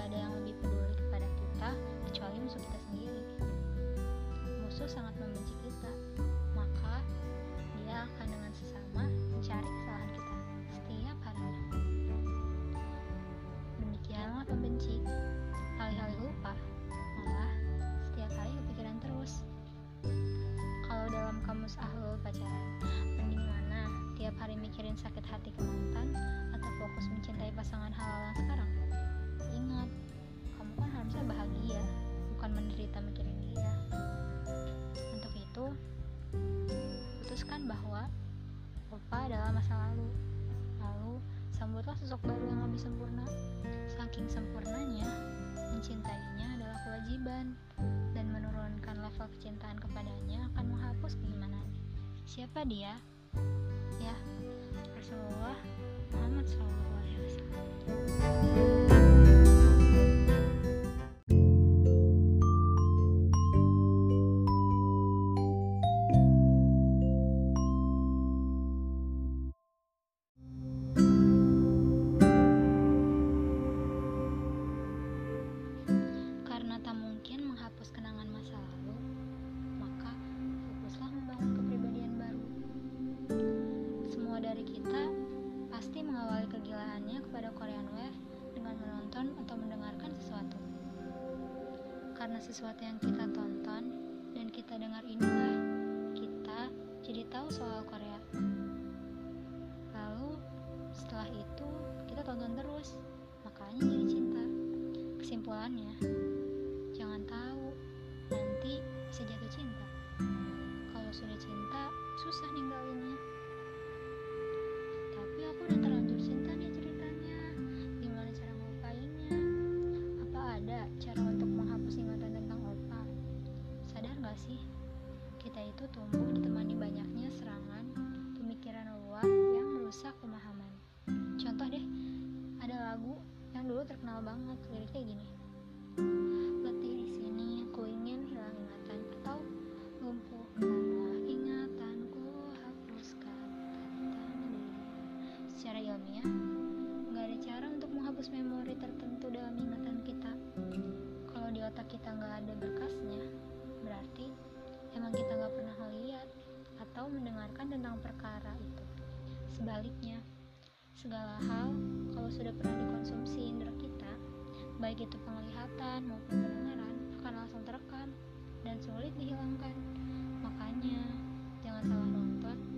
tidak ada yang lebih peduli kepada kita kecuali musuh kita sendiri. Musuh sangat membenci kita, maka dia akan dengan sesama mencari kesalahan kita setiap harinya. Demikianlah pembenci, hal-hal lupa, malah setiap hari kepikiran terus. Kalau dalam kamus ahlul pacaran, mending mana tiap hari mikirin sakit hati ke mantan atau fokus mencintai pasangan halal sekarang? Menderita mikirin dia. Untuk itu, putuskan bahwa Opa adalah masa lalu. Lalu, sambutlah sosok baru yang lebih sempurna. Saking sempurnanya, mencintainya adalah kewajiban dan menurunkan level kecintaan kepadanya akan menghapus keimanan. Siapa dia? Ya, Rasulullah Muhammad SAW. Dari kita pasti mengawali kegilaannya kepada Korean Wave dengan menonton atau mendengarkan sesuatu. Karena sesuatu yang kita tonton dan kita dengar inilah kita jadi tahu soal Korea. Lalu setelah itu kita tonton terus, makanya jadi cinta. Kesimpulannya, yang dulu terkenal banget liriknya gini. Letih di sini, ku ingin hilang ingatan atau lumpuhkanlah ingatanku, hapuskan. Secara ilmiah, nggak ada cara untuk menghapus memori tertentu dalam ingatan kita. Kalau di otak kita nggak ada berkasnya, berarti emang kita nggak pernah lihat atau mendengarkan tentang perkara itu. Sebaliknya, segala hal kalau sudah pernah dikonsumsi indera kita, baik itu penglihatan maupun pendengaran, akan langsung terekam dan sulit dihilangkan. Makanya, jangan salah nonton